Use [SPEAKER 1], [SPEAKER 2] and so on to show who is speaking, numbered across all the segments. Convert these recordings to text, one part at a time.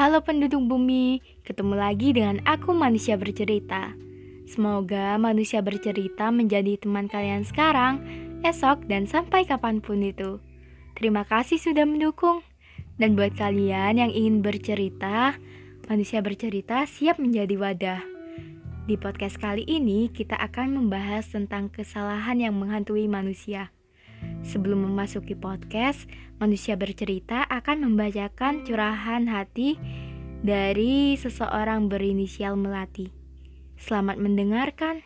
[SPEAKER 1] Halo penduduk bumi, ketemu lagi dengan aku manusia bercerita. Semoga manusia bercerita menjadi teman kalian sekarang, esok, dan sampai kapan pun itu. Terima kasih sudah mendukung. Dan buat kalian yang ingin bercerita, manusia bercerita siap menjadi wadah. Di podcast kali ini, kita akan membahas tentang kesalahan yang menghantui manusia. Sebelum memasuki podcast, manusia bercerita akan membacakan curahan hati dari seseorang berinisial Melati. Selamat mendengarkan.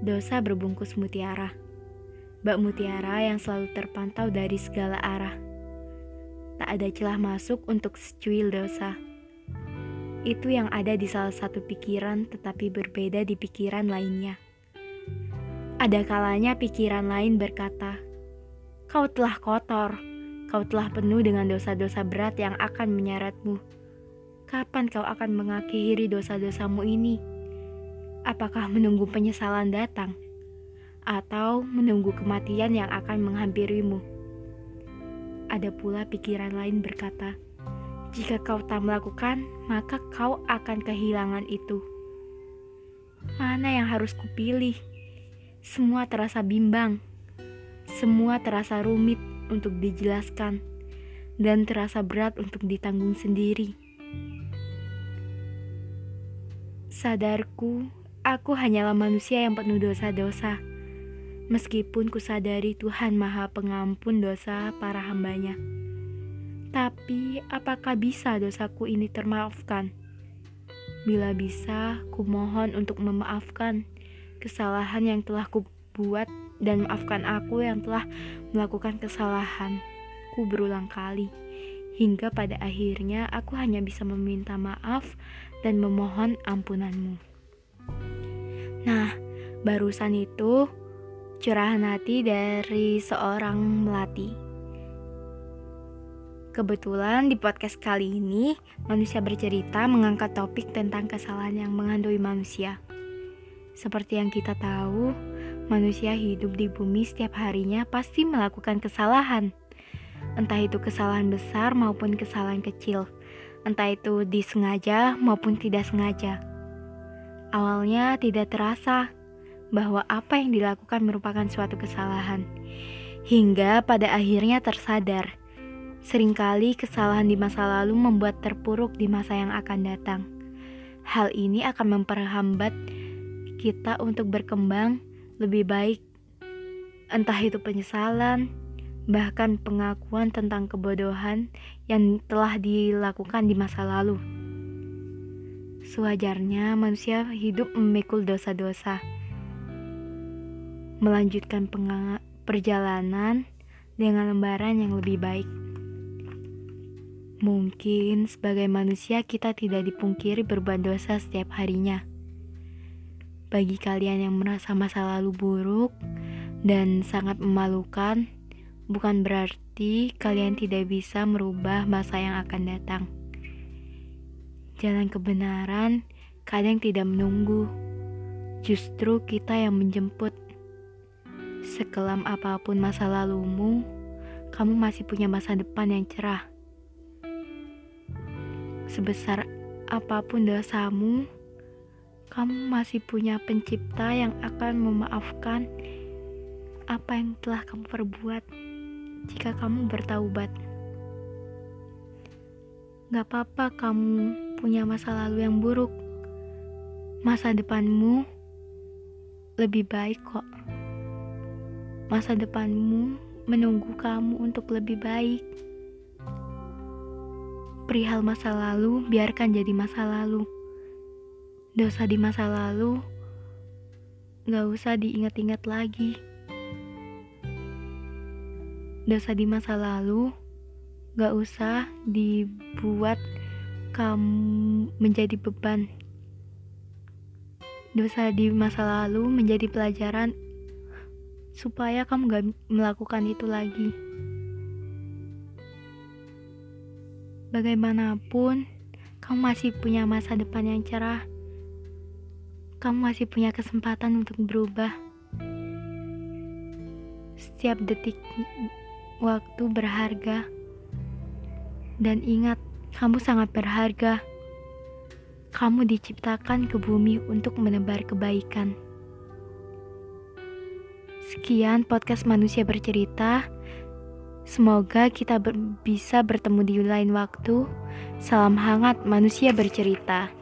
[SPEAKER 1] Dosa berbungkus mutiara. Bak mutiara yang selalu terpantau dari segala arah. Tak ada celah masuk untuk secuil dosa. Itu yang ada di salah satu pikiran tetapi berbeda di pikiran lainnya. Ada kalanya pikiran lain berkata, "Kau telah kotor, kau telah penuh dengan dosa-dosa berat yang akan menyeretmu. Kapan kau akan mengakhiri dosa-dosamu ini? Apakah menunggu penyesalan datang, atau menunggu kematian yang akan menghampirimu?" Ada pula pikiran lain berkata, "Jika kau tak melakukan, maka kau akan kehilangan itu." Mana yang harus kupilih? Semua terasa bimbang, semua terasa rumit untuk dijelaskan, dan terasa berat untuk ditanggung sendiri. Sadarku, aku hanyalah manusia yang penuh dosa-dosa. Meskipun kusadari Tuhan Maha Pengampun dosa para hambanya. Tapi, apakah bisa dosaku ini termaafkan? Bila bisa, kumohon untuk memaafkan kesalahan yang telah kubuat dan maafkan aku yang telah melakukan kesalahan ku berulang kali hingga pada akhirnya aku hanya bisa meminta maaf dan memohon ampunanmu. Nah, barusan itu curahan hati dari seorang melati. Kebetulan di podcast kali ini, manusia bercerita mengangkat topik tentang kesalahan yang menghantui manusia. Seperti yang kita tahu, manusia hidup di bumi setiap harinya pasti melakukan kesalahan. Entah itu kesalahan besar maupun kesalahan kecil. Entah itu disengaja maupun tidak sengaja. Awalnya tidak terasa bahwa apa yang dilakukan merupakan suatu kesalahan. Hingga pada akhirnya tersadar. Seringkali kesalahan di masa lalu membuat terpuruk di masa yang akan datang. Hal ini akan memperhambat kita untuk berkembang lebih baik. Entah itu penyesalan, bahkan pengakuan tentang kebodohan yang telah dilakukan di masa lalu. Sewajarnya manusia hidup memikul dosa-dosa, melanjutkan perjalanan dengan lembaran yang lebih baik. Mungkin sebagai manusia kita tidak dipungkiri berbuat dosa setiap harinya. Bagi kalian yang merasa masa lalu buruk dan sangat memalukan, bukan berarti kalian tidak bisa merubah masa yang akan datang. Jalan kebenaran kadang tidak menunggu, justru kita yang menjemput. Sekelam apa pun masa lalumu, kamu masih punya masa depan yang cerah. Sebesar apa pun dosamu, kamu masih punya pencipta yang akan memaafkan apa yang telah kamu perbuat jika kamu bertaubat. Gak apa-apa kamu punya masa lalu yang buruk. Masa depanmu lebih baik kok. Masa depanmu menunggu kamu untuk lebih baik. Perihal masa lalu, biarkan jadi masa lalu dosa di masa lalu gak usah diingat-ingat lagi. Dosa di masa lalu gak usah dibuat kamu menjadi beban. Dosa di masa lalu menjadi pelajaran supaya kamu gak melakukan itu lagi. Bagaimanapun, kamu masih punya masa depan yang cerah kamu masih punya kesempatan untuk berubah. Setiap detik waktu berharga, dan ingat, Kamu sangat berharga. Kamu diciptakan ke bumi untuk menebar kebaikan. Sekian podcast Manusia Bercerita. Semoga kita ber bisa bertemu di lain waktu. Salam hangat manusia bercerita.